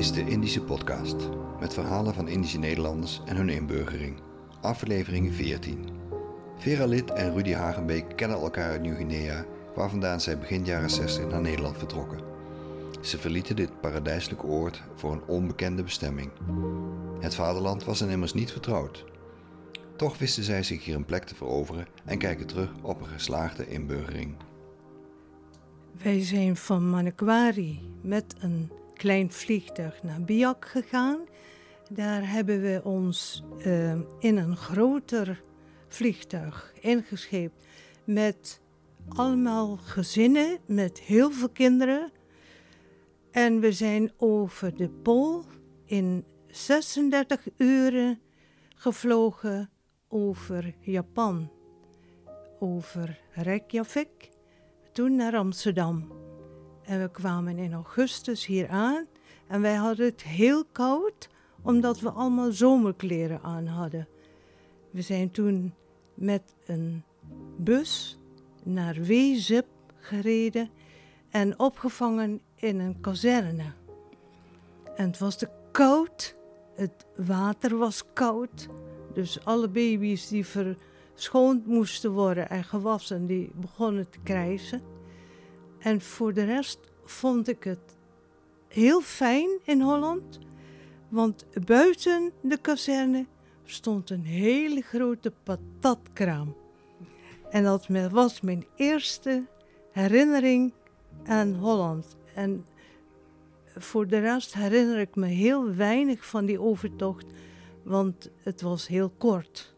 Is de Indische Podcast met verhalen van Indische Nederlanders en hun inburgering. Aflevering 14. Vera Lid en Rudy Hagenbeek kennen elkaar uit Nieuw-Guinea, waar vandaan zij begin jaren 60 naar Nederland vertrokken. Ze verlieten dit paradijselijke oord voor een onbekende bestemming. Het vaderland was hen immers niet vertrouwd. Toch wisten zij zich hier een plek te veroveren en kijken terug op een geslaagde inburgering. Wij zijn van Manokwari met een klein vliegtuig naar Biak gegaan. Daar hebben we ons uh, in een groter vliegtuig ingescheept met allemaal gezinnen met heel veel kinderen. En we zijn over de Pool in 36 uren gevlogen over Japan, over Reykjavik, toen naar Amsterdam. En we kwamen in augustus hier aan en wij hadden het heel koud omdat we allemaal zomerkleren aan hadden. We zijn toen met een bus naar Wezep gereden en opgevangen in een kazerne. En het was te koud, het water was koud, dus alle baby's die verschoond moesten worden en gewassen, die begonnen te krijsen. En voor de rest vond ik het heel fijn in Holland, want buiten de kazerne stond een hele grote patatkraam. En dat was mijn eerste herinnering aan Holland. En voor de rest herinner ik me heel weinig van die overtocht, want het was heel kort.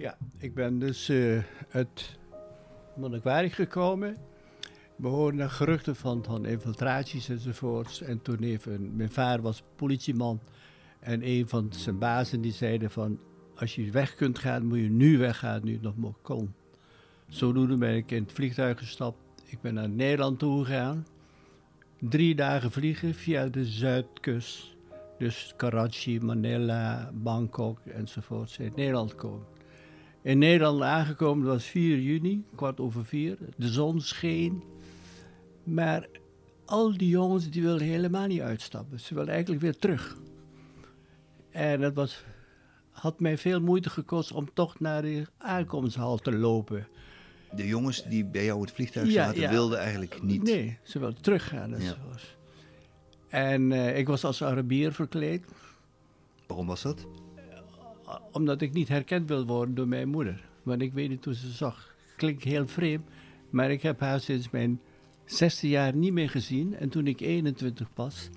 Ja, ik ben dus uh, uit Monnickwaardig gekomen. We hoorden geruchten van, van infiltraties enzovoorts. En toen even, mijn vader was politieman. En een van zijn bazen die zeiden van, als je weg kunt gaan, moet je nu weggaan, nu het nog maar kon. Zodoende ben ik in het vliegtuig gestapt. Ik ben naar Nederland toe gegaan. Drie dagen vliegen via de zuidkust. Dus Karachi, Manila, Bangkok enzovoort. In Nederland komen. In Nederland aangekomen, dat was 4 juni, kwart over vier. De zon scheen. Maar al die jongens die wilden helemaal niet uitstappen. Ze wilden eigenlijk weer terug. En dat was, had mij veel moeite gekost om toch naar de aankomsthal te lopen. De jongens die bij jou het vliegtuig zaten, wilden eigenlijk niet. Nee, ze wilden teruggaan. Ja. En uh, ik was als Arabier verkleed. Waarom was dat? Omdat ik niet herkend wil worden door mijn moeder. Want ik weet niet hoe ze zag. Klinkt heel vreemd, maar ik heb haar sinds mijn zesde jaar niet meer gezien. En toen ik 21 pas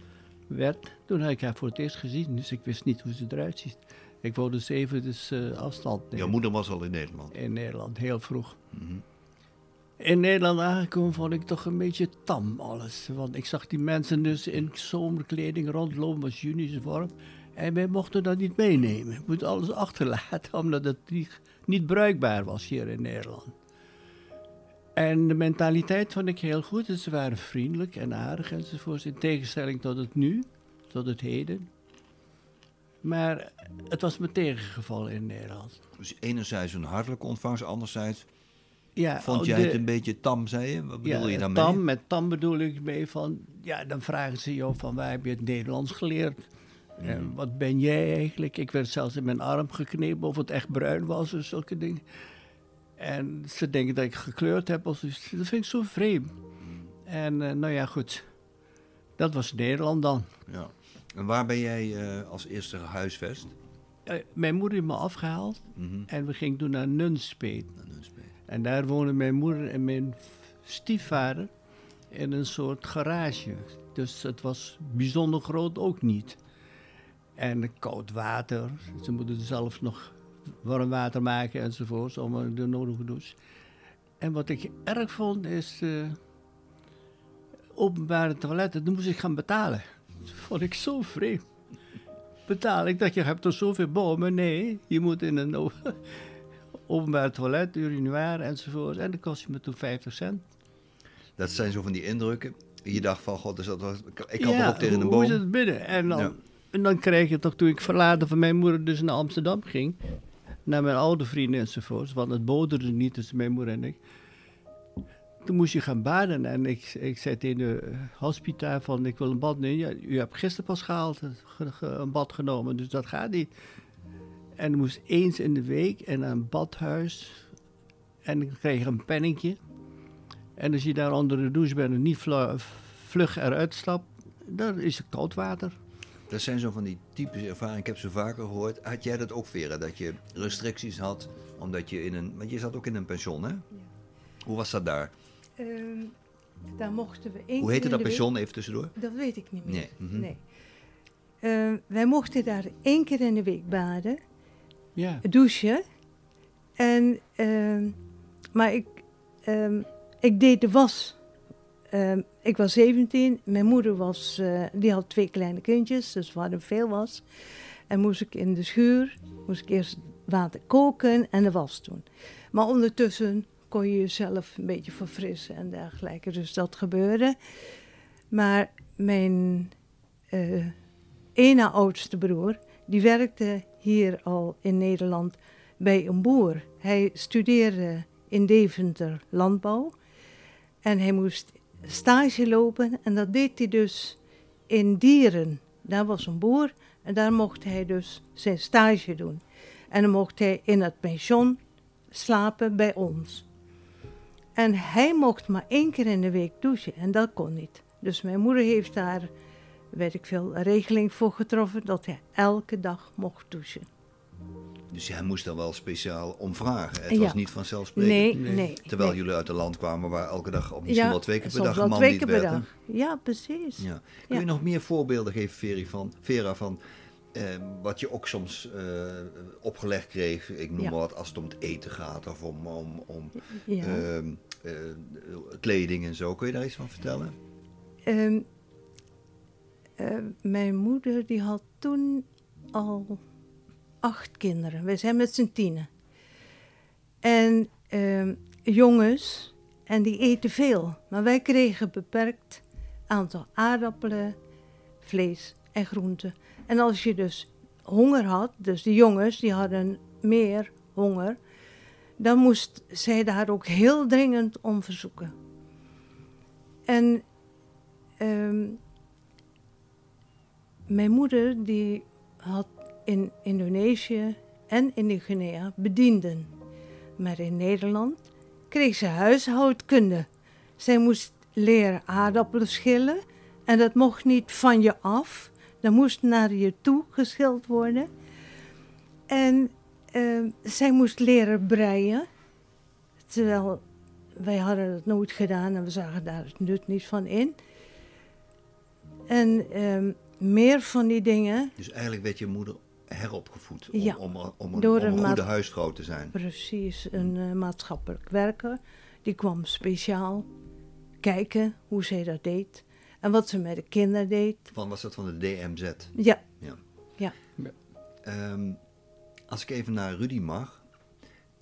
werd, toen had ik haar voor het eerst gezien. Dus ik wist niet hoe ze eruit ziet. Ik wou dus even dus, uh, afstand nemen. Jouw moeder was al in Nederland? In Nederland, heel vroeg. Mhm. In Nederland aangekomen vond ik toch een beetje tam alles. Want ik zag die mensen dus in zomerkleding rondlopen, was vorm. En wij mochten dat niet meenemen. We moeten alles achterlaten, omdat het niet, niet bruikbaar was hier in Nederland. En de mentaliteit vond ik heel goed. Ze waren vriendelijk en aardig enzovoort. In tegenstelling tot het nu, tot het heden. Maar het was me tegengevallen in Nederland. Dus enerzijds een hartelijke ontvangst, anderzijds ja, vond jij het een beetje tam, zei je? Wat bedoel je daarmee? Tam, met tam bedoel ik mee van, ja, dan vragen ze jou van waar heb je het Nederlands geleerd? En wat ben jij eigenlijk? Ik werd zelfs in mijn arm geknepen of het echt bruin was of zulke dingen. En ze denken dat ik gekleurd heb. Of, dat vind ik zo vreemd. En uh, nou ja, goed. Dat was Nederland dan. Ja. En waar ben jij uh, als eerste gehuisvest? Uh, mijn moeder heeft me afgehaald. Mm -hmm. En we gingen toen naar Nunspeet. En daar wonen mijn moeder en mijn stiefvader in een soort garage. Dus het was bijzonder groot ook niet. En koud water. Ze moeten zelf nog warm water maken enzovoort, om de nodige douche. En wat ik erg vond is uh, openbare toiletten, dan moest ik gaan betalen. vond ik zo vreemd. Betaal ik dat je hebt er zoveel bomen. Nee, je moet in een openbaar toilet, urinoir enzovoort. En dat kost je me toen 50 cent. Dat zijn zo van die indrukken. Je dacht van, god, is dat ik kan Ja, ook tegen hoe, een Hoe boom? is het binnen? En dan, Ja. En dan krijg je toch, toen ik verlaten van mijn moeder dus naar Amsterdam ging, naar mijn oude vrienden enzovoort, want het boderde niet tussen mijn moeder en ik. Toen moest je gaan baden en ik, ik zei tegen de hospita van ik wil een bad nemen. Ja, u hebt gisteren pas gehaald, eh, ge- ge- een bad genomen, dus dat gaat niet. En ik moest eens in de week naar een badhuis en dan kreeg een penningje. En als je daar onder de douche bent en niet vlug eruit stapt, dan is het koud water. Dat zijn zo van die typische ervaringen. Ik heb ze vaker gehoord. Had jij dat ook, Vera? Dat je restricties had omdat je in een... Want je zat ook in een pension, hè? Hoe was dat daar? Ehm, daar mochten we één Hoe keer heette in dat de week- pension, even tussendoor? Dat weet ik niet meer. Nee, mhm. nee. Ehm, wij mochten daar één keer in de week baden, Ja. douchen. En, ehm, maar ik, ehm, ik deed de was. Ehm, ik was 17, mijn moeder was, eh, die had twee kleine kindjes, dus we hadden veel was. En moest ik in de schuur, moest ik eerst water koken en de was doen. Maar ondertussen kon je jezelf een beetje verfrissen en dergelijke, dus dat gebeurde. Maar mijn eh ene oudste broer, die werkte hier al in Nederland bij een boer. Hij studeerde in Deventer landbouw en hij moest stage lopen en dat deed hij dus in Dieren. Daar was een boer en daar mocht hij dus zijn stage doen. En dan mocht hij in het pension slapen bij ons. En hij mocht maar één keer in de week douchen en dat kon niet. Dus mijn moeder heeft daar, weet ik veel, een regeling voor getroffen dat hij elke dag mocht douchen. Dus hij moest dan wel speciaal om vragen. Het Ja. was niet vanzelfsprekend. Nee, Nee. nee. Terwijl nee. jullie uit een land kwamen waar elke dag, of misschien Ja, wel twee keer per dag, een man twee niet keer per werd. dag. Ja, precies. Ja. Kun Ja. je nog meer voorbeelden geven, Veri, van, Vera, van eh, wat je ook soms eh, opgelegd kreeg? Ik noem Ja. maar wat, als het om het eten gaat of om, om, om Ja. ehm, eh, kleding en zo. Kun je daar iets van vertellen? Ehm, eh, mijn moeder die had toen al acht kinderen. We zijn met z'n tienen. En ehm, jongens, en die eten veel. Maar wij kregen beperkt aantal aardappelen, vlees en groenten. En als je dus honger had, dus de jongens die hadden meer honger, dan moest zij daar ook heel dringend om verzoeken. En Ehm, mijn moeder die had in Indonesië en in Guinea bedienden. Maar in Nederland kreeg ze huishoudkunde. Zij moest leren aardappelen schillen en dat mocht niet van je af. Dat moest naar je toe geschild worden. En ehm, zij moest leren breien. Terwijl wij hadden het nooit gedaan en we zagen daar het nut niet van in. En ehm, meer van die dingen, Dus eigenlijk werd je moeder heropgevoed om, Ja, om, om, een, door om een een goede maat- huisvrouw te zijn. precies een eh, maatschappelijk werker, die kwam speciaal kijken hoe zij dat deed en wat ze met de kinderen deed. Van, was dat van de DMZ? Ja, Ja. ja. Ehm, als ik even naar Rudy mag.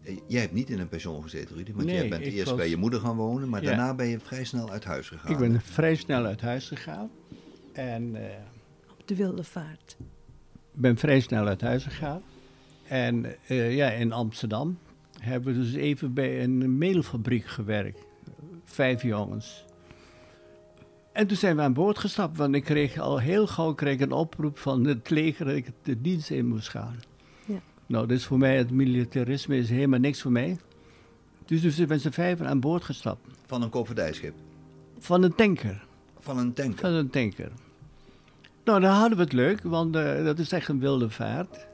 Eh, Jij hebt niet in een pension gezeten, Rudy, want Nee, jij bent eerst was- bij je moeder gaan wonen, maar Ja. daarna ben je vrij snel uit huis gegaan. Ik ben vrij snel uit huis gegaan. En eh, op de wilde vaart. Ben vrij snel uit huis gegaan. En eh, ja, in Amsterdam hebben we dus even bij een mailfabriek gewerkt. Vijf jongens. En toen zijn we aan boord gestapt, want ik kreeg al heel gauw kreeg een oproep van het leger dat ik de dienst in moest gaan. Ja. Nou, dus voor mij, het militarisme is helemaal niks voor mij. Dus we zijn met z'n vijven aan boord gestapt. Van een koopvaardijschip. Van een tanker. Van een tanker. Van een tanker. Nou, dan hadden we het leuk, want eh, dat is echt een wilde vaart.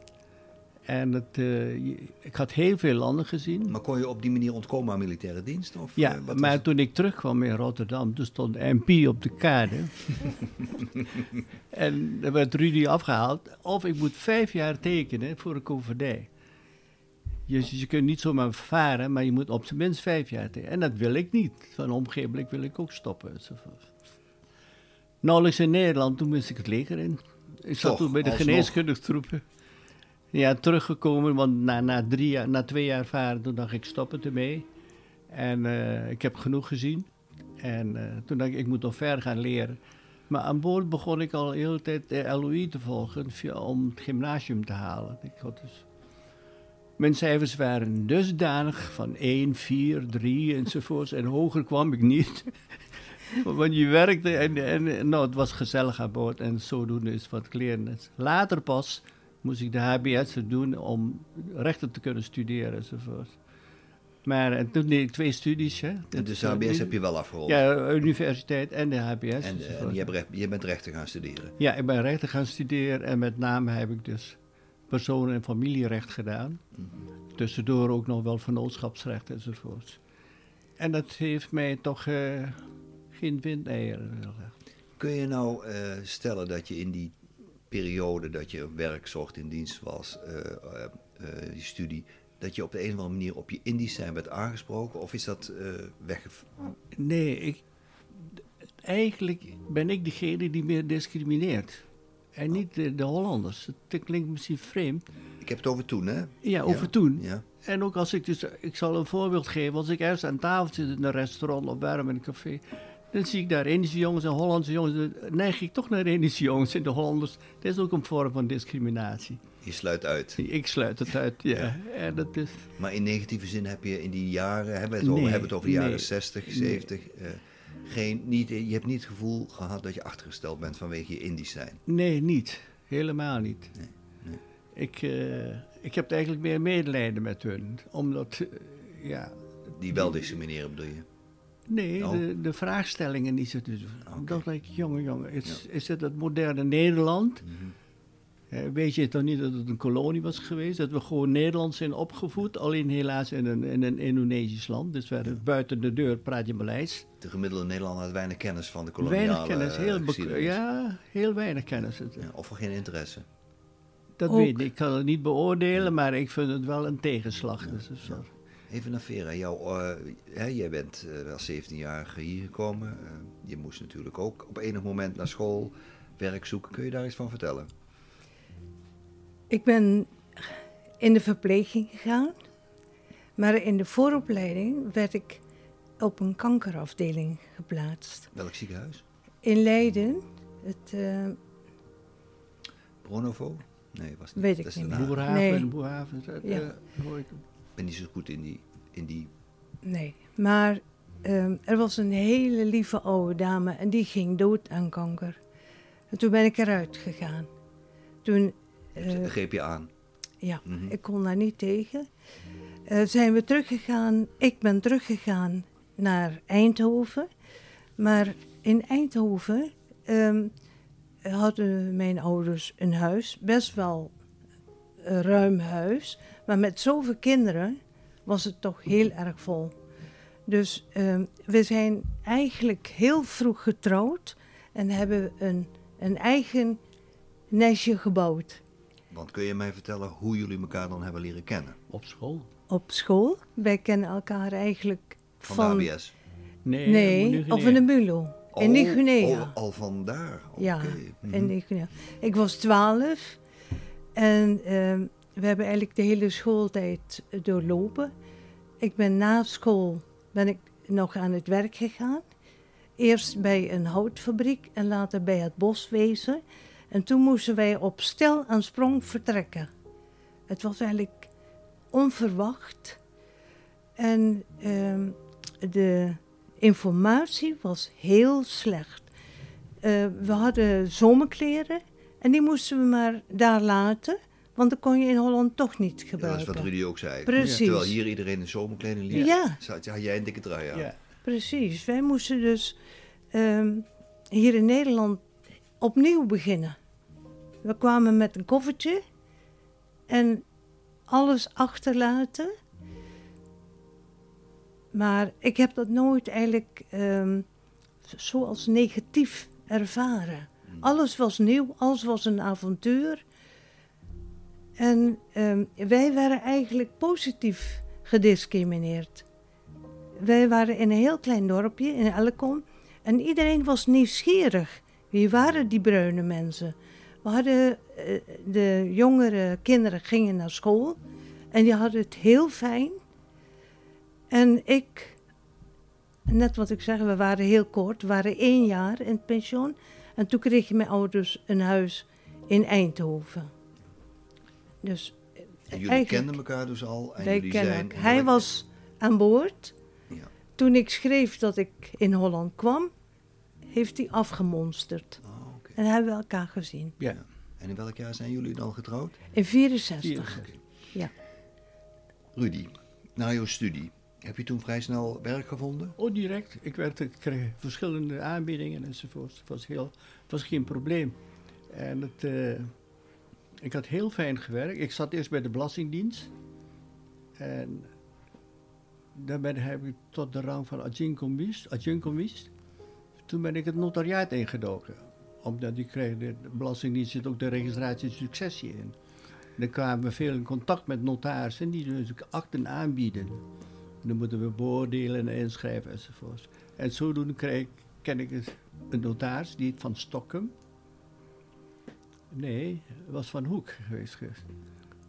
En het, eh, je- ik had heel veel landen gezien. Maar kon je op die manier ontkomen aan militaire dienst? Of, Ja, eh, wat maar was- toen ik terugkwam in Rotterdam, toen stond MP op de kade. en er werd Rudy afgehaald. Of ik moet vijf jaar tekenen voor een koeverdij. Dus je kunt niet zomaar varen, maar je moet op zijn minst vijf jaar tekenen. En dat wil ik niet. Van omgeeflijk wil ik ook stoppen. enzovoort. Nauwelijks in Nederland. Toen moest ik het leger in. Ik zat Toch, toen bij de geneeskundige troepen. Ja, teruggekomen, want na, na, drie jaar, na twee jaar varen, toen dacht ik stoppen ermee. En eh, ik heb genoeg gezien. En eh, toen dacht ik, ik moet nog verder gaan leren. Maar aan boord begon ik al de hele tijd de LOI te volgen via, om het gymnasium te halen. Ik had dus... Mijn cijfers waren dusdanig van 1, 4, 3 enzovoorts. En hoger kwam ik niet. Want je werkte en, en nou, het was gezellig aan boord. En zodoende is wat kleren. Later pas moest ik de HBS doen om rechten te kunnen studeren enzovoort. Maar en toen deed ik twee studies. Hè. En dus de HBS heb je wel afgerond. Ja, universiteit en de HBS. en en je, recht, je bent rechten gaan studeren. Ja, ik ben rechten gaan studeren en met name heb ik dus personen- en familierecht gedaan. Tussendoor ook nog wel vennootschapsrecht enzovoort. En dat heeft mij toch eh, geen windeieren. Kun je nou eh, stellen dat je in die periode dat je werk zocht, in dienst was, eh, eh, die studie, dat je op de een of andere manier op je Indisch zijn werd aangesproken? Of is dat weggef... Nee, ik, eigenlijk ben ik degene die meer discrimineert. En niet de, de Hollanders. Het klinkt misschien vreemd. Ik heb het over toen, hè? Ja, over toen. Ja. En ook als ik dus, ik zal een voorbeeld geven. Als ik ergens aan tafel zit in een restaurant of in een café. Dan zie ik daar Indische jongens en Hollandse jongens. Dan neig ik toch naar Indische jongens en de Hollanders. Dat is ook een vorm van discriminatie. Je sluit uit. Ik sluit het uit, ja. En dat is, Maar in negatieve zin heb je in die jaren, hebben we het over, hebben het over de jaren nee, 60, nee. 70, eh, geen, niet, je hebt niet het gevoel gehad dat je achtergesteld bent vanwege je Indisch zijn. nee, niet. Helemaal niet. Nee, nee. Ik, eh, ik heb eigenlijk meer medelijden met hun. Omdat, eh, ja... Die wel discrimineren bedoel je? Nee, Nou. de, de vraagstellingen die ze dus... Oké. Dat ik, jongen, jongen, is, is dit het moderne Nederland? Eh, weet je toch niet dat het een kolonie was geweest? Dat we gewoon Nederlands zijn opgevoed, alleen helaas in een, in een Indonesisch land. Dus we buiten de deur praat je Maleis. De gemiddelde Nederlander had weinig kennis van de koloniale Weinig kennis, heel, bek- geschiedenis. ja, heel weinig kennis. Het- Ja, Of voor geen interesse. Dat Ook. weet ik, ik kan het niet beoordelen, maar ik vind het wel een tegenslag. Dus, dus zo. Even naar Vera, jou, eh, hè, jij bent eh, als 17-jarige hier gekomen. Eh, je moest natuurlijk ook op enig moment naar school werk zoeken. Kun je daar iets van vertellen? Ik ben in de verpleging gegaan, maar in de vooropleiding werd ik op een kankerafdeling geplaatst. Welk ziekenhuis? In Leiden, het, eh, Bronovo? Nee, was niet. Weet ik Dat is niet. Boerhaven, Nee. en Boerhaven, dat, Ja. hoor ik. Ben niet zo goed in die, in die nee, maar ehm, er was een hele lieve oude dame en die ging dood aan kanker. En toen ben ik eruit gegaan. Toen, eh, greep je aan. ja, Mhm. ik kon daar niet tegen. Eh, zijn we teruggegaan, ik ben teruggegaan naar Eindhoven. Maar in Eindhoven ehm, hadden mijn ouders een huis, best wel een ruim huis. Maar met zoveel kinderen was het toch heel erg vol. Dus ehm, we zijn eigenlijk heel vroeg getrouwd en hebben een, een eigen nestje gebouwd. Want kun je mij vertellen hoe jullie elkaar dan hebben leren kennen? Op school? op school. Wij kennen elkaar eigenlijk Van, van... de HBS? Nee, nee, Monugeneer. of in de Mulo. in Nigunea. Oh, al vandaar. Oké. Ja, Mhm. in Nigunea. Ik was twaalf en ehm, we hebben eigenlijk de hele schooltijd doorlopen. Ik ben na school ben ik nog aan het werk gegaan. Eerst bij een houtfabriek en later bij het boswezen. En toen moesten wij op stel aan sprong vertrekken. Het was eigenlijk onverwacht. En ehm, de informatie was heel slecht. Eh, we hadden zomerkleren en die moesten we maar daar laten, want dat kon je in Holland toch niet Ja, dat is gebruiken. wat Rudy ook zei. Precies. Terwijl hier iedereen in zomerkleding liep, Ja. zat- had jij een dikke trui aan. Ja. Precies, wij moesten dus ehm, hier in Nederland opnieuw beginnen. We kwamen met een koffertje en alles achterlaten. Maar ik heb dat nooit eigenlijk ehm, zoals negatief ervaren. Alles was nieuw, alles was een avontuur. En ehm, wij waren eigenlijk positief gediscrimineerd. Wij waren in een heel klein dorpje in Elkom en iedereen was nieuwsgierig. Wie waren die bruine mensen? We hadden, eh, de jongere kinderen gingen naar school en die hadden het heel fijn. En ik, net wat ik zeg, we waren heel kort, we waren één jaar in het pensioen. En toen kregen mijn ouders een huis in Eindhoven. Dus En jullie kenden elkaar dus al. En wij kennen zijn... elkaar. Hij was aan boord. Ja. Toen ik schreef dat ik in Holland kwam, heeft hij afgemonsterd. Oh, oké. En hebben we elkaar gezien. Ja. En in welk jaar zijn jullie dan getrouwd? In 64. 64. Ja. Rudy, na jouw studie, heb je toen vrij snel werk gevonden? Oh, direct. Ik, werd, ik kreeg verschillende aanbiedingen enzovoort. Het was, heel, het was geen probleem. En het, eh, ik had heel fijn gewerkt. Ik zat eerst bij de Belastingdienst. En ben, heb ik tot de rang van adjunct-commis. Toen ben ik het notariaat ingedoken. Omdat die kreeg, de Belastingdienst zit ook de registratie successie in. Dan kwamen we veel in contact met notarissen die dus akten aanbieden. Dan moeten we beoordelen en inschrijven enzovoort. En zodoende kreeg, ken ik een notaris, die van Stockholm. Nee, was van Hoek geweest.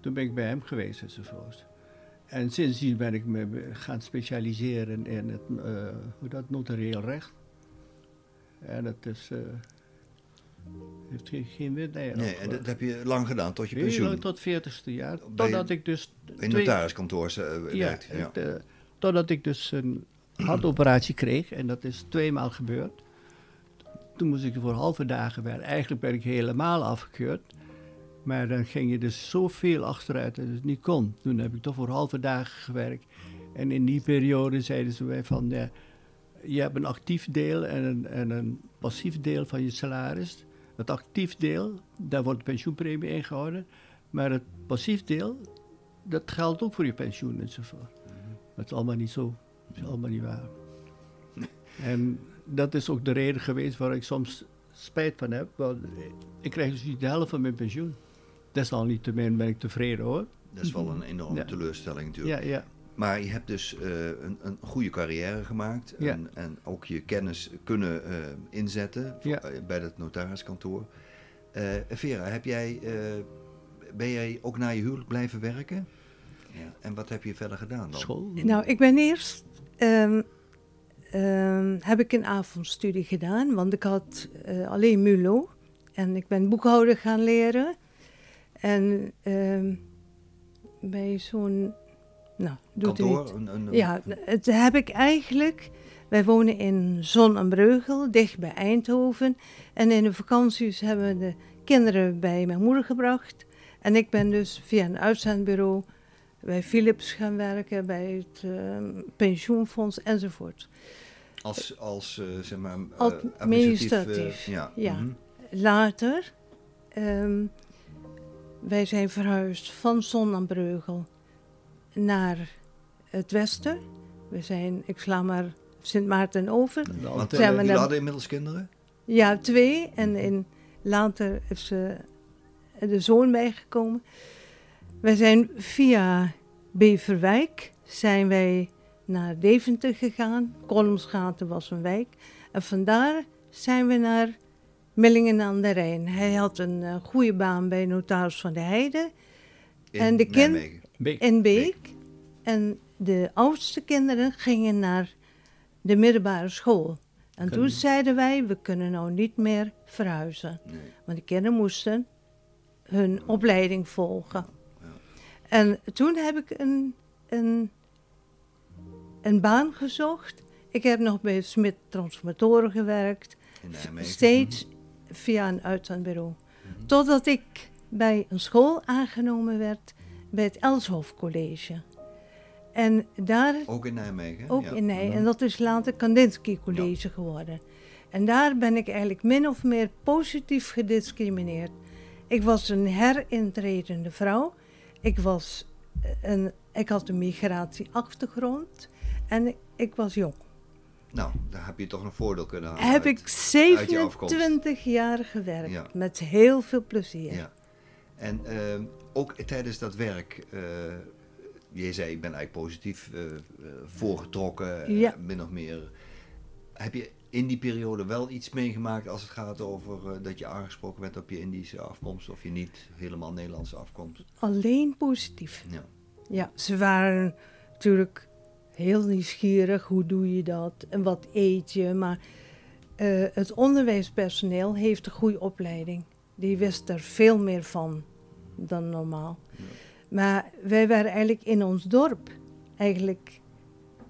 Toen ben ik bij hem geweest enzovoort. En sindsdien ben ik me gaan specialiseren in het, eh, hoe dat, notarieel recht. En dat is, eh, heeft geen, geen win. Nee, en eh, dat heb je lang gedaan, tot je heel pensioen. lang tot 40ste jaar. Totdat ik dus. In twee- notariskantoor eh, ja, werkt. Ja. het, eh, totdat ik dus een hartoperatie kreeg. En dat is tweemaal gebeurd. Toen moest ik voor halve dagen werken. Eigenlijk ben ik helemaal afgekeurd. Maar dan ging je dus zoveel achteruit dat het niet kon. Toen heb ik toch voor halve dagen gewerkt. En in die periode zeiden ze mij van... Ja, je hebt een actief deel en een, en een passief deel van je salaris. Het actief deel, daar wordt de pensioenpremie ingehouden. Maar het passief deel, dat geldt ook voor je pensioen enzovoort. Dat is allemaal niet zo. Dat is allemaal niet waar. En dat is ook de reden geweest waar ik soms spijt van heb. Want ik krijg dus niet de helft van mijn pensioen. Desalniettemin ben ik tevreden hoor. Dat is wel een enorme Ja. teleurstelling natuurlijk. Ja, ja. Maar je hebt dus eh, een, een goede carrière gemaakt. Ja. En, en ook je kennis kunnen eh, inzetten voor- Ja. eh, bij het notariskantoor. Eh, Vera, heb jij, eh, ben jij ook na je huwelijk blijven werken? Ja. En wat heb je verder gedaan dan? School. Nou, ik ben eerst. ehm, heb ik een avondstudie gedaan, want ik had eh, alleen MULO. En ik ben boekhouder gaan leren. En ehm, bij zo'n. Nou, doet. Kantoor? Een, een- Ja, het heb ik eigenlijk. Wij wonen in Zon en Breugel, dicht bij Eindhoven. En in de vakanties hebben we de kinderen bij mijn moeder gebracht. En ik ben dus via een uitzendbureau bij Philips gaan werken, bij het ehm, pensioenfonds enzovoort. Als, als eh, zeg maar, eh, Administratief, eh, ja. ja. mhm. Later, ehm, wij zijn verhuisd van Zon en Breugel naar het westen. We zijn, ik sla maar Sint Maarten over. Want Zijn eh, we hadden inmiddels kinderen? Ja, twee. En in, later is ze de zoon bijgekomen. Wij zijn via Beverwijk zijn wij naar Deventer gegaan. Kolmsgaten was een wijk. En vandaar zijn we naar Millingen aan de Rijn. Hij had een eh, goede baan bij notaris van de Heide In En de kind- Nijmegen. Beek. in Beek. En de oudste kinderen gingen naar de middelbare school. En toen zeiden wij, we kunnen nou niet meer verhuizen. Nee. Want de kinderen moesten hun opleiding volgen. En toen heb ik een, een, een baan gezocht. Ik heb nog bij Smit Transformatoren gewerkt. Nijmegen. Steeds via een uitzendbureau. Totdat ik bij een school aangenomen werd bij het Elshof College. En daar Mhm. Ook in Nijmegen? ook ja. in Nij. Mhm. En dat is later Kandinsky College geworden. En daar ben ik eigenlijk min of meer positief gediscrimineerd. Ik was een herintredende vrouw. Ik, was een, ik had een migratieachtergrond. En ik, was jong. Nou, daar heb je toch een voordeel kunnen halen. Heb uit- ik uit je afkomst. 27 jaar gewerkt. Ja. Met heel veel plezier. Ja. En ehm, ook tijdens dat werk, eh je zei ik ben eigenlijk positief eh, eh, voorgetrokken, eh, Ja. min of meer. Heb je in die periode wel iets meegemaakt als het gaat over eh, dat je aangesproken bent op je Indische afkomst of je niet helemaal Nederlandse afkomst? Alleen positief. Ja. Ja, ze waren natuurlijk heel nieuwsgierig. Hoe doe je dat? En wat eet je? Maar eh, het onderwijspersoneel heeft een goede opleiding. Die wist er veel meer van dan normaal. Maar wij waren eigenlijk in ons dorp eigenlijk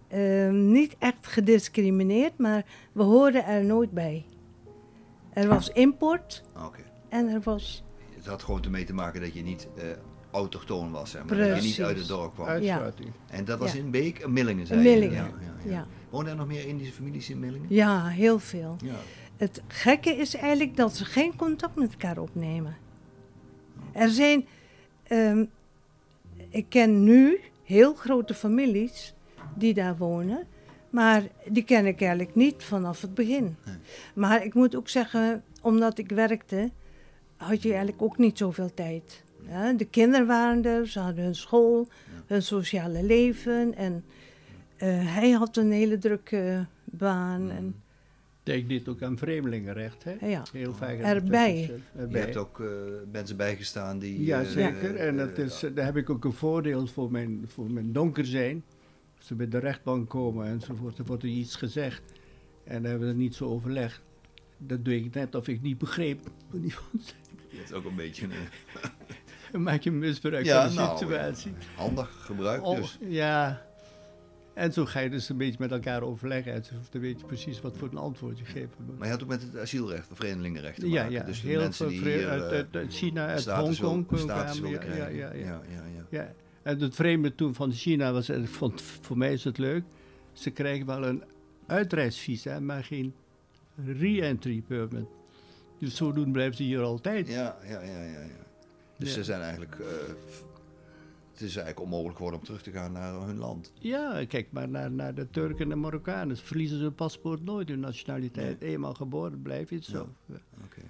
eh, niet echt gediscrimineerd, maar we hoorden er nooit bij. Er was import Ah, Oké. en er was Het had gewoon ermee te maken dat je niet eh autochtoon was, zeg maar. Dat je niet uit het dorp kwam. Uitsluiting. En dat was Ja. in Beek, Millingen zei? Millingen, Ja, ja, ja. ja. Wonen er nog meer Indische families in Millingen? Ja, heel veel. Ja. Het gekke is eigenlijk dat ze geen contact met elkaar opnemen. Er zijn, ehm, ik ken nu heel grote families die daar wonen, maar die ken ik eigenlijk niet vanaf het begin. Nee. Maar ik moet ook zeggen, omdat ik werkte, had je eigenlijk ook niet zoveel tijd. Ja, de kinderen waren er, ze hadden hun school, hun sociale leven en eh, hij had een hele drukke baan. En, Denk dit ook aan vreemdelingenrecht, hè? ja. Heel vaak. Erbij. gezegd. Je Erbij. hebt ook eh, mensen bijgestaan die... Ja, eh, zeker. en dat is, daar heb ik ook een voordeel voor mijn, voor mijn donker zijn. Ze bij de rechtbank komen enzovoort, er wordt er iets gezegd. En dan hebben we het niet zo overlegd. Dat doe ik net of ik niet begreep. wat iemand zei. Je hebt ook een beetje een Dan maak je misbruik Ja, van de nou, situatie. handig gebruik Oh, dus. ja. En zo ga je dus een beetje met elkaar overleggen. enzovoort. Dan weet je precies wat voor een antwoord je geeft. Maar je had ook met het asielrecht, of vreemdelingenrecht te Ja, maken. ja. Dus de heel mensen veel die vre- hier uit, eh, uit, China, uit Hongkong kwamen. Ja, ja, krijgen. ja, ja. ja, ja. En het vreemde toen van China was, en ik vond, voor mij is het leuk, ze krijgen wel een uitreisvisa, maar geen re-entry permit. Dus zodoende blijven ze hier altijd. Ja, ja, ja, ja. ja. Dus Ja. ze zijn eigenlijk... eh, het is eigenlijk onmogelijk geworden om terug te gaan naar hun land. Ja, kijk maar naar, naar de Turken en de Marokkanen. Ze verliezen hun paspoort nooit, hun nationaliteit. Eenmaal geboren blijf je het zo. Oké.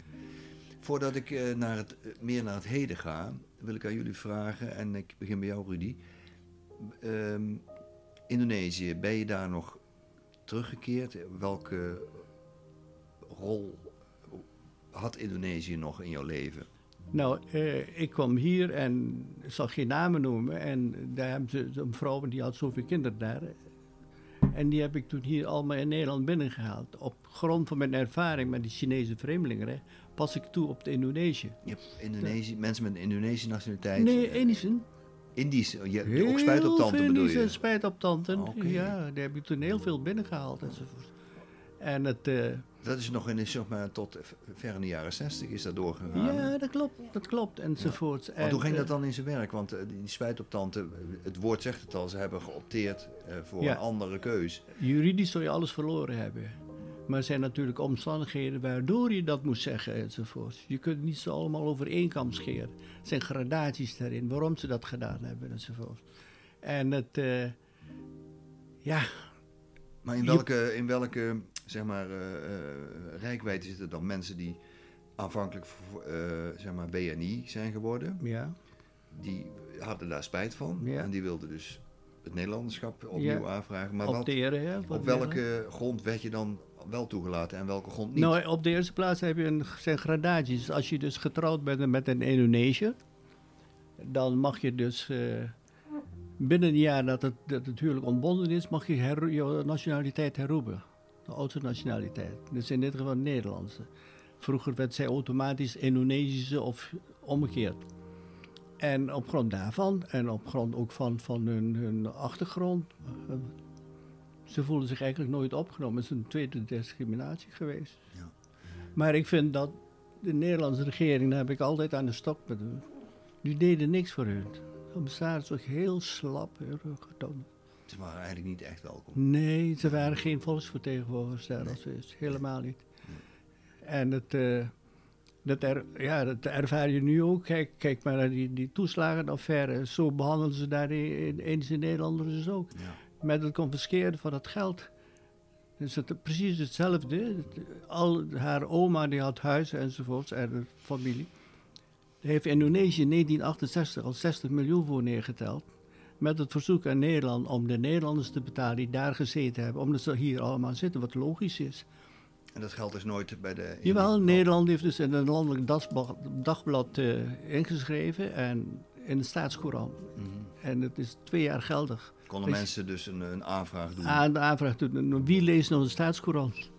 Voordat ik eh, naar het, eh, meer naar het heden ga, wil ik aan jullie vragen, en ik begin bij jou Rudy. Ehm, Indonesië, ben je daar nog teruggekeerd? Welke rol had Indonesië nog in jouw leven? Nou, eh, ik kwam hier en ik zal geen namen noemen. En daar hebben ze een vrouw die had zoveel kinderen daar. En die heb ik toen hier allemaal in Nederland binnengehaald. Op grond van mijn ervaring met die Chinese vreemdelingen pas ik toe op de Indonesië. Je hebt Indonesië, mensen met een Indonesische nationaliteit. Nee, eh, Indischen. Indisch. Je hebt ook spijt op tante bedoel je? spijt op tante. Oké. Ja, daar heb ik toen heel veel binnengehaald enzovoort. En het, eh, Dat is nog in, zeg maar, tot ver in de jaren zestig is dat doorgegaan. ja, dat klopt, dat klopt enzovoort. En, hoe ging eh, dat dan in zijn werk? Want die spijt op tante, het woord zegt het al, ze hebben geopteerd voor Ja. een andere keus. Juridisch zou je alles verloren hebben. Maar er zijn natuurlijk omstandigheden waardoor je dat moet zeggen enzovoort. Je kunt niet zo allemaal over één kam scheren. Er zijn gradaties daarin, waarom ze dat gedaan hebben enzovoort. En het, eh, ja, Maar in welke, in welke zeg maar, eh, rijkwijde zitten dan mensen die aanvankelijk eh, zeg maar BNI zijn geworden? ja, Die hadden daar spijt van Ja. en die wilden dus het Nederlanderschap opnieuw Ja. aanvragen. Maar opteren. Op welke grond werd je dan wel toegelaten en welke grond niet? Nou, op de eerste plaats heb je een, zijn gradaties. Als je dus getrouwd bent met een Indonesiër, dan mag je dus eh, binnen een jaar dat het, dat het huwelijk ontbonden is, mag je je nationaliteit herroepen. De oudste nationaliteit. Dus in dit geval Nederlandse. Vroeger werd zij automatisch Indonesische of omgekeerd. En op grond daarvan en op grond ook van, van hun, hun achtergrond. Ze voelden zich eigenlijk nooit opgenomen. Het is een tweede discriminatie geweest. Ja. Maar ik vind dat de Nederlandse regering, daar heb ik altijd aan de stok met hun. Die deden niks voor hun. Dan bestaat toch heel slap. gedaan. Ze waren eigenlijk niet echt welkom. Nee, ze waren geen volksvertegenwoordigers daar als zoiets. Helemaal niet. En het, eh, dat, er, ja, dat ervaar je nu ook. Kijk, kijk maar naar die, die toeslagenaffaire. Zo behandelen ze daar de Indische Nederlanders dus ook. Ja. Met het confisceren van het geld. Dus het precies hetzelfde. Al haar oma die had huis enzovoorts en de familie. Daar heeft Indonesië in 1968 al 60 miljoen voor neergeteld. Met het verzoek aan Nederland om de Nederlanders te betalen die daar gezeten hebben. Omdat ze hier allemaal zitten, wat logisch is. En dat geldt dus nooit bij de... Jawel, Nederland heeft dus in een landelijk dagblad, dagblad uh, ingeschreven en in de staatscourant. Mhm. En het is twee jaar geldig. Konden mensen dus een, een aanvraag doen? Aan de aanvraag doen. Wie leest nou de staatscourant?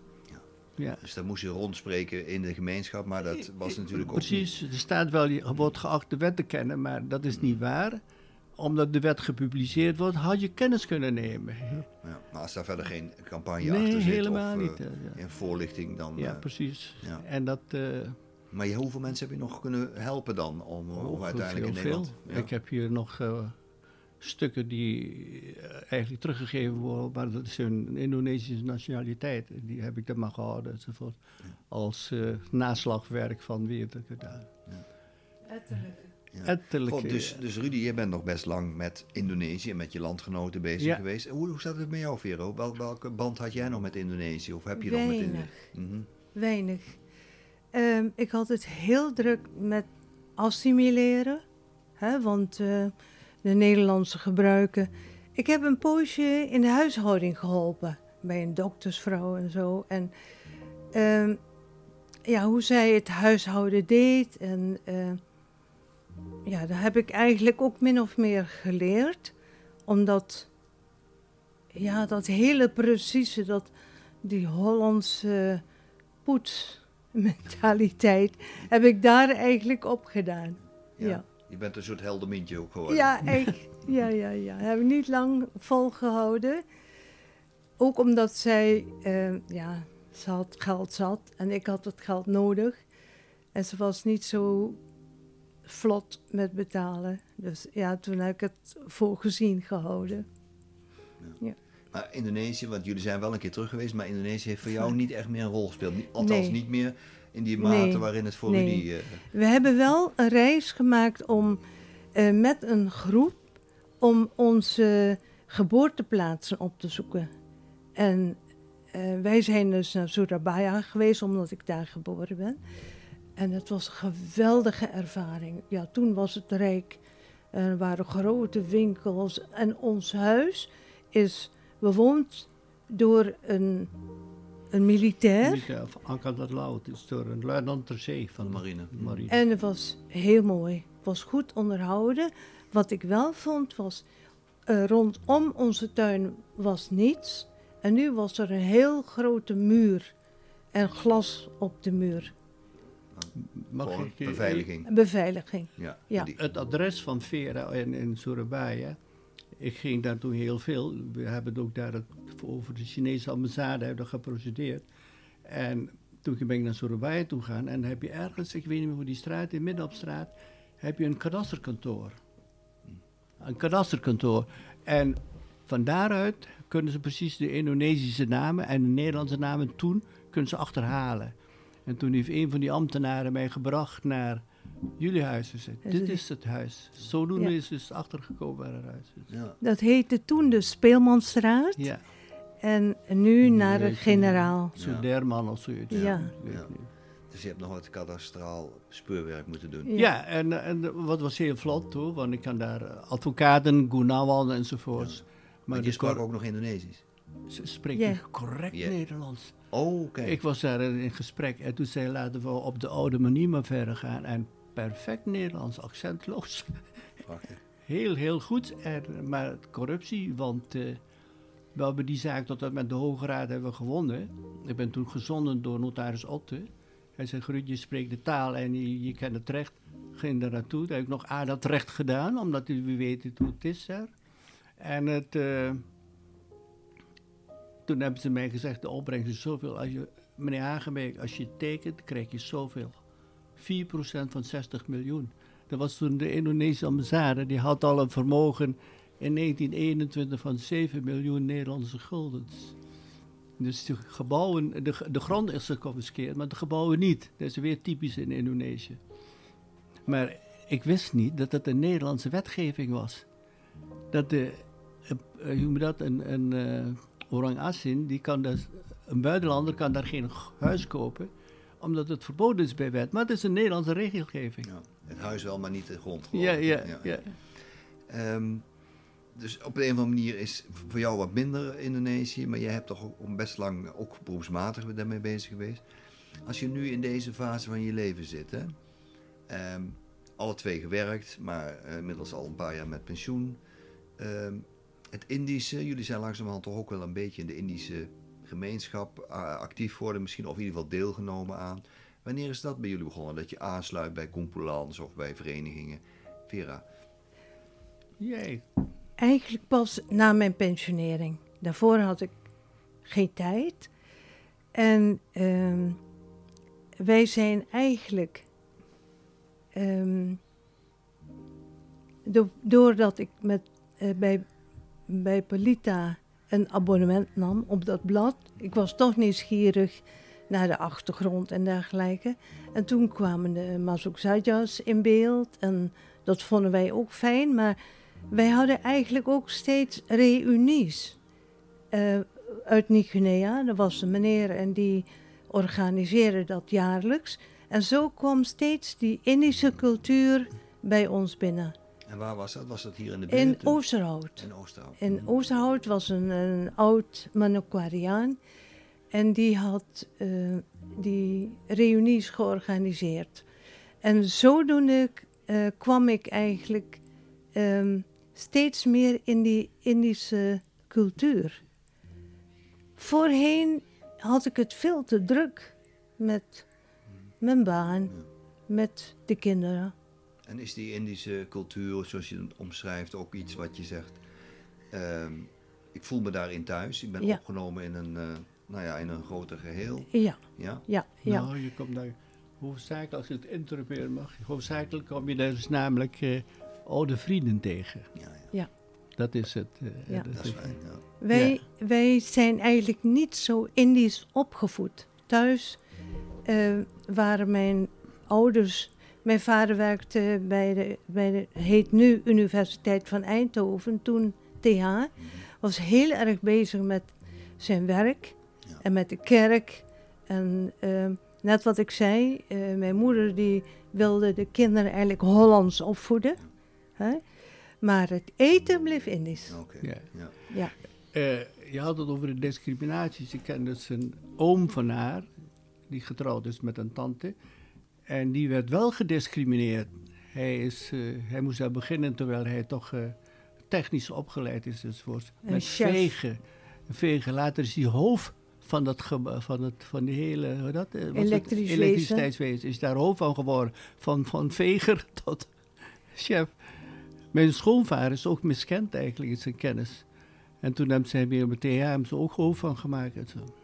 Ja. Dus dat moest je rondspreken in de gemeenschap, maar dat was natuurlijk ook Precies, er staat wel, je wordt geacht de wet te kennen, maar dat is niet waar. Omdat de wet gepubliceerd wordt, had je kennis kunnen nemen. Ja, maar als daar verder geen campagne nee, achter zit helemaal of niet, uh, ja. in voorlichting, dan... Ja, uh, precies. Ja. En dat... Uh, maar hoeveel mensen heb je nog kunnen helpen dan om, oh, om uiteindelijk in Nederland... Veel. Ik heb hier nog stukken die eigenlijk teruggegeven worden, maar dat is hun Indonesische nationaliteit. Die heb ik dan maar gehouden enzovoort. Als uh, naslagwerk van wie het gedaan. Ja. Ettelijke. Ja. God, dus, dus Rudy, je bent nog best lang met Indonesië en met je landgenoten bezig ja. geweest. Hoe, hoe staat het met jou, Vero? Wel, welke band had jij nog met Indonesië? Of heb je Weinig. nog met Indonesië? Mm -hmm. Weinig. Um, ik had het heel druk met assimileren. Hè, want uh, de Nederlandse gebruiken. Ik heb een poosje in de huishouding geholpen. Bij een doktersvrouw en zo. En um, ja, hoe zij het huishouden deed. En uh, ja, daar heb ik eigenlijk ook min of meer geleerd. Omdat, ja, dat hele precieze, dat, die Hollandse poetsmentaliteit, heb ik daar eigenlijk op gedaan. Ja. ja. Je bent een soort heldermintje ook geworden. Ja, ik, ja, ja, ja. Heb ik niet lang volgehouden. Ook omdat zij, uh, ja, ze had geld zat en ik had het geld nodig. En ze was niet zo vlot met betalen. Dus ja, toen heb ik het voor gezien gehouden. Ja. ja. Maar Indonesië, want jullie zijn wel een keer terug geweest, maar Indonesië heeft voor jou niet echt meer een rol gespeeld. Althans, nee. niet meer in die mate nee. waarin het voor nee. jullie... Uh... We hebben wel een reis gemaakt om uh, met een groep om onze geboorteplaatsen op te zoeken. En uh, wij zijn dus naar Surabaya geweest, omdat ik daar geboren ben. En het was een geweldige ervaring. Ja, toen was het rijk. Er waren grote winkels. En ons huis is bewoond door een, een militair. Militair, Angkatan Laut, is door een luitenant ter zee van de marine. En het was heel mooi. Het was goed onderhouden. Wat ik wel vond was, uh, rondom onze tuin was niets. En nu was er een heel grote muur en glas op de muur. Mag ik, eh, beveiliging. Beveiliging. Ja. Het adres van Vera in, in Surabaya. Ik ging daar toen heel veel. We hebben ook daar het, over de Chinese ambassade hebben geprocedeerd. En toen ben ik naar Surabaya toe gegaan. En dan heb je ergens, ik weet niet meer hoe die straat, in midden op straat, heb je een kadasterkantoor. Een kadasterkantoor. En van daaruit kunnen ze precies de Indonesische namen en de Nederlandse namen toen kunnen ze achterhalen. En toen heeft een van die ambtenaren mij gebracht naar jullie huis. Ze zei, En dit is het huis. Zodoende Ja. is dus achtergekomen waar het huis is. Ja. Dat heette toen de Speelmanstraat. Ja. En nu naar de generaal. Suderman of zoiets. Ja. Dus je hebt nog wat kadastraal speurwerk moeten doen. Ja. Ja, en, en wat was heel vlot hoor, want ik kan daar eh, advocaten, Gunawan enzovoorts. Maar de je sprak ook nog Indonesisch. Ze spreekt Ja. correct. Nederlands. Oh, oké. Ik was daar in in gesprek en toen zei laten we op de oude manier maar verder gaan. En perfect Nederlands, accentloos. Prachtig. Heel, heel goed. En, maar corruptie, want eh, we hebben die zaak tot en met de Hoge Raad hebben we gewonnen. Ik ben toen gezonden door notaris Otte. Hij zei, Gruut, je spreekt de taal en je, je kent het recht. Ging daar naartoe. Daar heb ik nog aan dat recht gedaan, omdat we weten hoe het is daar. En het, eh, toen hebben ze mij gezegd, de opbrengst is zoveel. Als je, meneer Hagenbeek, als je tekent, krijg je zoveel. 4% van 60 miljoen. Dat was toen de Indonesische ambassade, die had al een vermogen in 1921 van 7 miljoen Nederlandse guldens. Dus de gebouwen, de, de grond is geconfiskeerd, maar de gebouwen niet. Dat is weer typisch in Indonesië. Maar ik wist niet dat het een Nederlandse wetgeving was. Dat de, eh, hoe dat, een, eh, orang asin, die kan dus, een buitenlander kan daar geen huis kopen, omdat het verboden is bij wet. Maar het is een Nederlandse regelgeving. Ja. Het huis wel, maar niet de grond. geloof Ja, ja, ja. Ehm, dus op een of andere manier is voor jou wat minder Indonesië, maar jij hebt toch ook best lang ook beroepsmatig daarmee bezig geweest. Als je nu in deze fase van je leven zit, hè, ehm, alle twee gewerkt, maar uh, inmiddels al een paar jaar met pensioen. Ehm, het Indische, jullie zijn langzamerhand toch ook wel een beetje in de Indische gemeenschap actief geworden, misschien of in ieder geval deelgenomen aan. Wanneer is dat bij jullie begonnen? Dat je aansluit bij Kumpulans of bij verenigingen? Vera? Jee. Eigenlijk pas na mijn pensionering. Daarvoor had ik geen tijd. En um, wij zijn eigenlijk. Um, do doordat ik met, uh, bij, bij Polita een abonnement nam op dat blad. Ik was toch nieuwsgierig naar de achtergrond en dergelijke. En toen kwamen de Mazukzajas in beeld en dat vonden wij ook fijn. Maar wij hadden eigenlijk ook steeds reunies uh, uit Nieuw-Guinea. Er was een meneer en die organiseerde dat jaarlijks. En zo kwam steeds die Indische cultuur bij ons binnen. En waar was dat? Was dat hier in de buurt? In Oosterhout. In Oosterhout. In Oosterhout was een, een oud Manokwariaan. En die had uh, die reunies georganiseerd. En zodoende uh, kwam ik eigenlijk um, steeds meer in die Indische cultuur. Voorheen had ik het veel te druk met mijn baan, met de kinderen. En is die Indische cultuur, zoals je het omschrijft, ook iets wat je zegt? Uh, ik voel me daarin thuis. Ik ben ja. opgenomen in een, uh, nou ja, in een groter geheel. Ja. Ja? Ja. ja. Nou, je komt daar, hoofdzakelijk, als je het interruperen mag, hoofdzakelijk kom je daar dus namelijk uh, oude vrienden tegen. Ja, ja. ja. Dat is het. Uh, ja. Dat, dat is fijn, ja. Wij, wij zijn eigenlijk niet zo Indisch opgevoed. Thuis waren mijn ouders mijn vader werkte bij de, bij de, heet nu Universiteit van Eindhoven, toen TH. Was heel erg bezig met zijn werk ja. en met de kerk. En uh, net wat ik zei, uh, mijn moeder die wilde de kinderen eigenlijk Hollands opvoeden. Hè? Maar het eten bleef Indisch. Okay. Ja. ja. ja. Uh, je had het over de discriminaties. Ik ken dus een oom van haar, die getrouwd is met een tante. En die werd wel gediscrimineerd. Hij, is, uh, hij moest daar beginnen terwijl hij toch uh, technisch opgeleid is enzovoort. Een Met chef. vegen. vegen. Later is hij hoofd van, dat van, het, van die hele... Dat, elektriciteitswezen. Is daar hoofd van geworden. Van, van veger tot chef. Mijn schoonvader is ook miskend eigenlijk in zijn kennis. En toen hebben ze weer met TH ze ook hoofd van gemaakt en zo.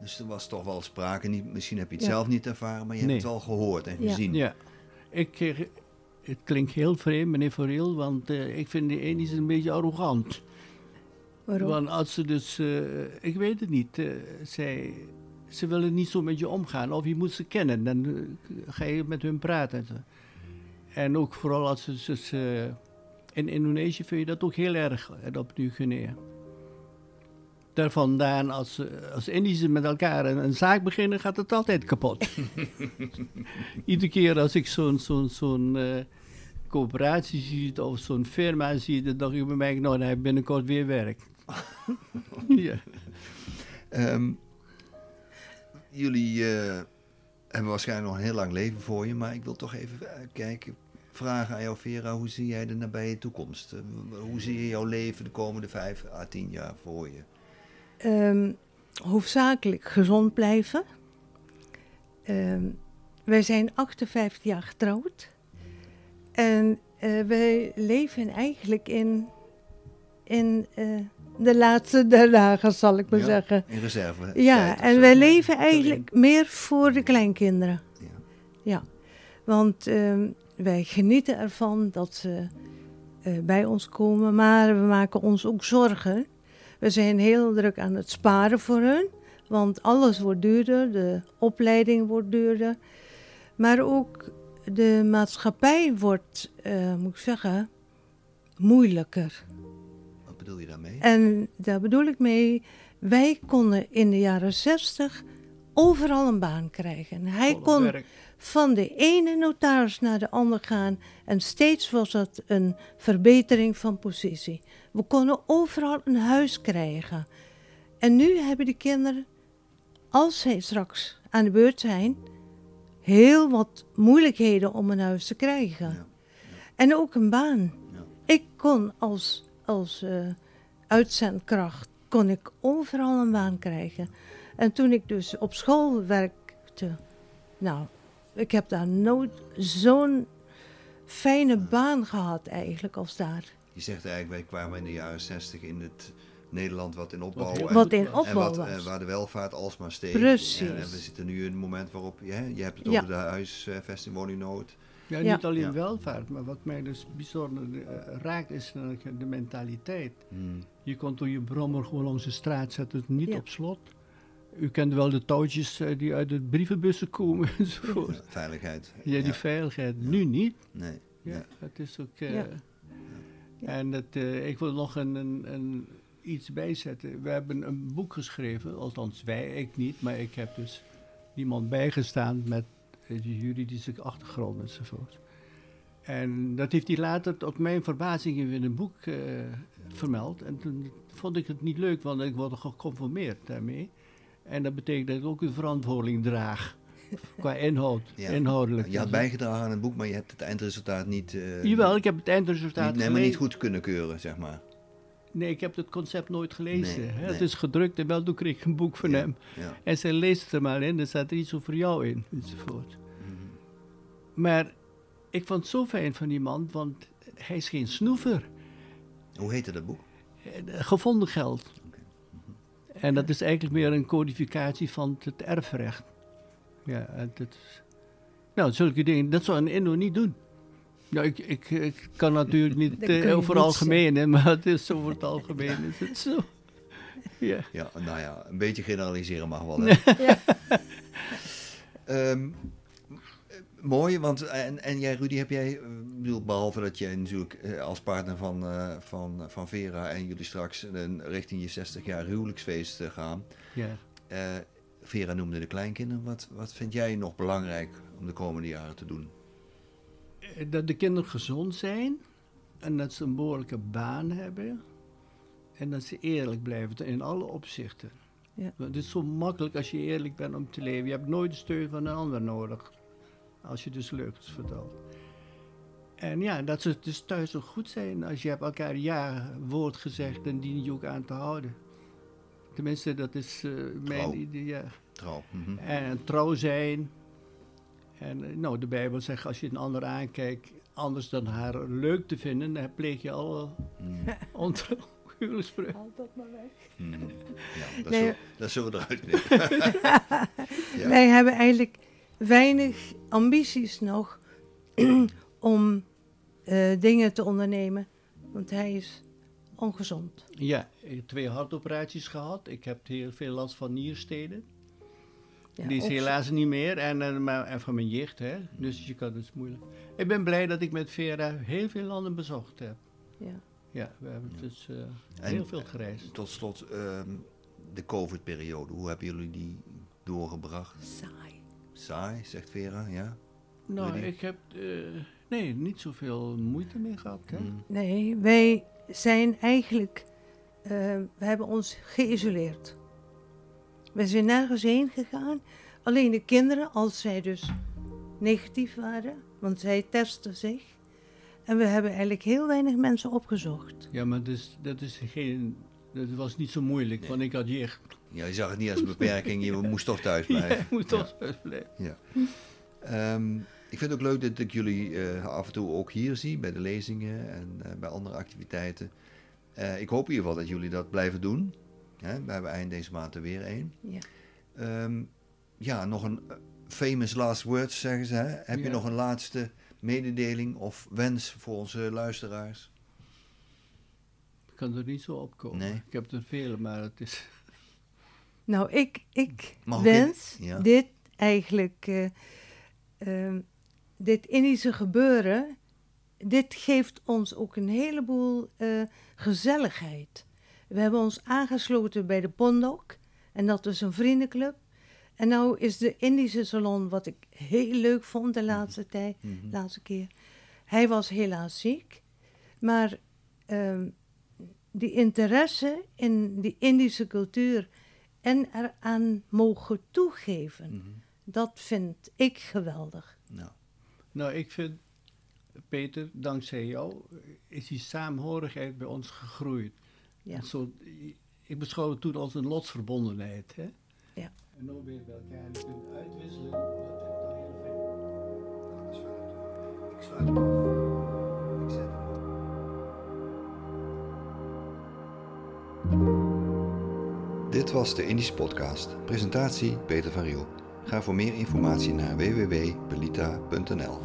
Dus er was toch wel sprake, niet, misschien heb je het Ja. zelf niet ervaren, maar je Nee. hebt het wel gehoord en gezien. Ja, ik, eh, het klinkt heel vreemd, meneer Foreel, want eh, ik vind de Indiërs een beetje arrogant. Waarom? Want als ze dus, eh, ik weet het niet, eh, zij, ze willen niet zo met je omgaan. Of je moet ze kennen, dan ga je met hun praten. En, ook vooral als ze, dus, eh, in Indonesië vind je dat ook heel erg, en op Nieuw-Guinea. Daar vandaan, als, als Indische met elkaar een, een zaak beginnen, gaat het altijd kapot. Iedere keer als ik zo'n zo'n zo'n eh, coöperatie zie of zo'n firma zie, dan dacht ik bij mij, nou, ik binnenkort weer werk. ja. Ehm, jullie eh, hebben waarschijnlijk nog een heel lang leven voor je, maar ik wil toch even eh, kijken, vragen aan jou Vera, hoe zie jij de nabije toekomst? Hoe zie je jouw leven de komende vijf à tien jaar voor je? Ehm, hoofdzakelijk gezond blijven. Ehm, wij zijn 58 jaar getrouwd. En eh, wij leven eigenlijk in, in eh, de laatste der dagen, zal ik maar Ja, zeggen. In reserve? Ja, en zo? wij leven eigenlijk meer voor de kleinkinderen. Ja. Ja, want ehm, wij genieten ervan dat ze eh, bij ons komen, maar we maken ons ook zorgen. We zijn heel druk aan het sparen voor hun, want alles wordt duurder, de opleiding wordt duurder. Maar ook de maatschappij wordt, eh, moet ik zeggen, moeilijker. Wat bedoel je daarmee? En daar bedoel ik mee, wij konden in de jaren 60 overal een baan krijgen. Hij kon werk. van de ene notaris naar de andere gaan en steeds was dat een verbetering van positie. We konden overal een huis krijgen. En nu hebben de kinderen, als zij straks aan de beurt zijn, heel wat moeilijkheden om een huis te krijgen. Ja. En ook een baan. Ja. Ik kon als, als eh, uitzendkracht kon ik overal een baan krijgen. En toen ik dus op school werkte, nou, ik heb daar nooit zo'n fijne baan gehad eigenlijk als daar. Je zegt eigenlijk, wij kwamen in de jaren 60 in het Nederland wat in opbouw en- Wat in en en opbouw wat, was. eh, waar de welvaart alsmaar steeg. Precies. En, en we zitten nu in een moment waarop, je, hè, je hebt het Ja. over de huisvesting, woningnood. Ja, Ja. niet alleen Ja. welvaart, maar wat mij dus bijzonder eh, raakt is de mentaliteit. Hmm. Je kon door je brommer gewoon langs de straat zetten, het niet Ja. op slot. U kent wel de touwtjes eh, die uit de brievenbussen komen enzovoort. Ja, veiligheid. Ja, die veiligheid. Nu niet. Nee. Ja, Ja. het is ook... eh, Ja. Ja. En het, eh, ik wil nog een, een, een, iets bijzetten. We hebben een boek geschreven, althans wij, ik niet, maar ik heb dus iemand bijgestaan met de juridische achtergrond enzovoort. En dat heeft hij later tot mijn verbazing in een boek eh, vermeld. En toen vond ik het niet leuk, want ik word geconformeerd daarmee. En dat betekent dat ik ook een verantwoording draag. Qua inhoud, Ja. inhoudelijk. Je had bijgedragen aan het boek, maar je hebt het eindresultaat niet, eh, Jawel, ik heb het eindresultaat niet, nee, maar niet goed kunnen keuren, zeg maar. Nee, ik heb het concept nooit gelezen. Nee, hè. nee. Het is gedrukt en wel toen kreeg ik een boek van Ja, hem. Ja. En zij leest het er maar in, er staat er iets over jou in, enzovoort. Mhm. Maar ik vond het zo fijn van die man, want hij is geen snoever. Hoe heette dat boek? Eh, Gevonden geld. Oké. En dat is eigenlijk meer een codificatie van het erfrecht. Ja, en dat is... Nou, zulke dingen, dat zou een Indo niet doen. Nou, ik, ik, ik kan natuurlijk niet eh, je over niet algemeen, hè, maar het is over het algemeen is het zo. Ja. Ja, nou ja, een beetje generaliseren mag wel. Hè? Ja. Ehm, eh, mooi, want en, en jij Rudy, heb jij, eh, bedoel, behalve dat jij natuurlijk eh, als partner van, eh, van, van Vera en jullie straks een, richting je 60 jaar huwelijksfeest eh, gaan. ja. Eh, Vera noemde de kleinkinderen. Wat, wat vind jij nog belangrijk om de komende jaren te doen? Eh, Dat de kinderen gezond zijn en dat ze een behoorlijke baan hebben en dat ze eerlijk blijven in alle opzichten. Ja. Want het is zo makkelijk als je eerlijk bent om te leven. Je hebt nooit de steun van een ander nodig als je dus leugens vertelt. En ja, dat ze dus thuis ook goed zijn. Als je hebt elkaar ja woord gezegd, dan dien je ook aan te houden. Tenminste, dat is eh, mijn Trouw. idee. Ja. Trouw. Mhm. En trouw zijn. En eh, nou, de Bijbel zegt, als je een ander aankijkt, anders dan haar leuk te vinden, dan pleeg je alle Mm, ontrouw. huwelijksbreuk. Dat maar weg. mm. Ja, dat, Nee. zullen, dat zullen we eruit. Ja. Wij hebben eigenlijk weinig ambities nog om eh, dingen te ondernemen, want hij is ongezond. Ja, ik heb twee hartoperaties gehad. Ik heb heel veel last van niersteden. Ja, Die is ook- helaas niet meer. En, en, maar- en van mijn jicht, hè. Dus je kan het moeilijk. Ik ben blij dat ik met Vera heel veel landen bezocht heb. Ja. Ja, we hebben dus eh, En- heel veel gereisd. Tot slot, ehm, de COVID-periode. Hoe hebben jullie die doorgebracht? Saai. Saai, zegt Vera, ja? Nou, ik heb eh, nee, niet zoveel moeite mee gehad. Hè? Mm. Nee, wij zijn eigenlijk, eh, we hebben ons geïsoleerd. We zijn nergens heen gegaan. Alleen de kinderen, als zij dus negatief waren, want zij testen zich. En we hebben eigenlijk heel weinig mensen opgezocht. Ja, maar dus, dat, is geen, dat was niet zo moeilijk, Nee. want ik had jicht. Ja, je zag het niet als een beperking, je moest toch thuis Ja, blijven. ik moet toch thuis blijven. Ehm, ik vind het ook leuk dat ik jullie eh, af en toe ook hier zie, bij de lezingen en eh, bij andere activiteiten. Eh, ik hoop in ieder geval dat jullie dat blijven doen. Hè, we hebben eind deze maand er weer één. Ja. Ehm, ja, nog een famous last words, zeggen ze. Hè? Heb je nog een laatste mededeling of wens voor onze luisteraars? Ik kan er niet zo op komen. Nee. Ik heb er vele, maar het is... Nou, ik, ik wens? Ja. dit eigenlijk, eh, ehm, dit Indische gebeuren, dit geeft ons ook een heleboel eh, gezelligheid. We hebben ons aangesloten bij de Pondok en dat is een vriendenclub. En nou is de Indische salon, wat ik heel leuk vond de laatste tijd, Mhm. laatste keer. Hij was helaas ziek, maar ehm, die interesse in die Indische cultuur en eraan mogen toegeven, Mhm. dat vind ik geweldig. Nou, Nou, ik vind, Peter, dankzij jou is die saamhorigheid bij ons gegroeid. Ja. Zo, ik beschouw het toen als een lotsverbondenheid. Hè? Ja. En nu weer bij elkaar en kunt uitwisselen, dat vind ik toch heel fijn. dat is waar. Ik sluit hem af. Ik zet hem af. Dit was de Indische Podcast. Presentatie Peter van Riel. Ga voor meer informatie naar www.belita.nl.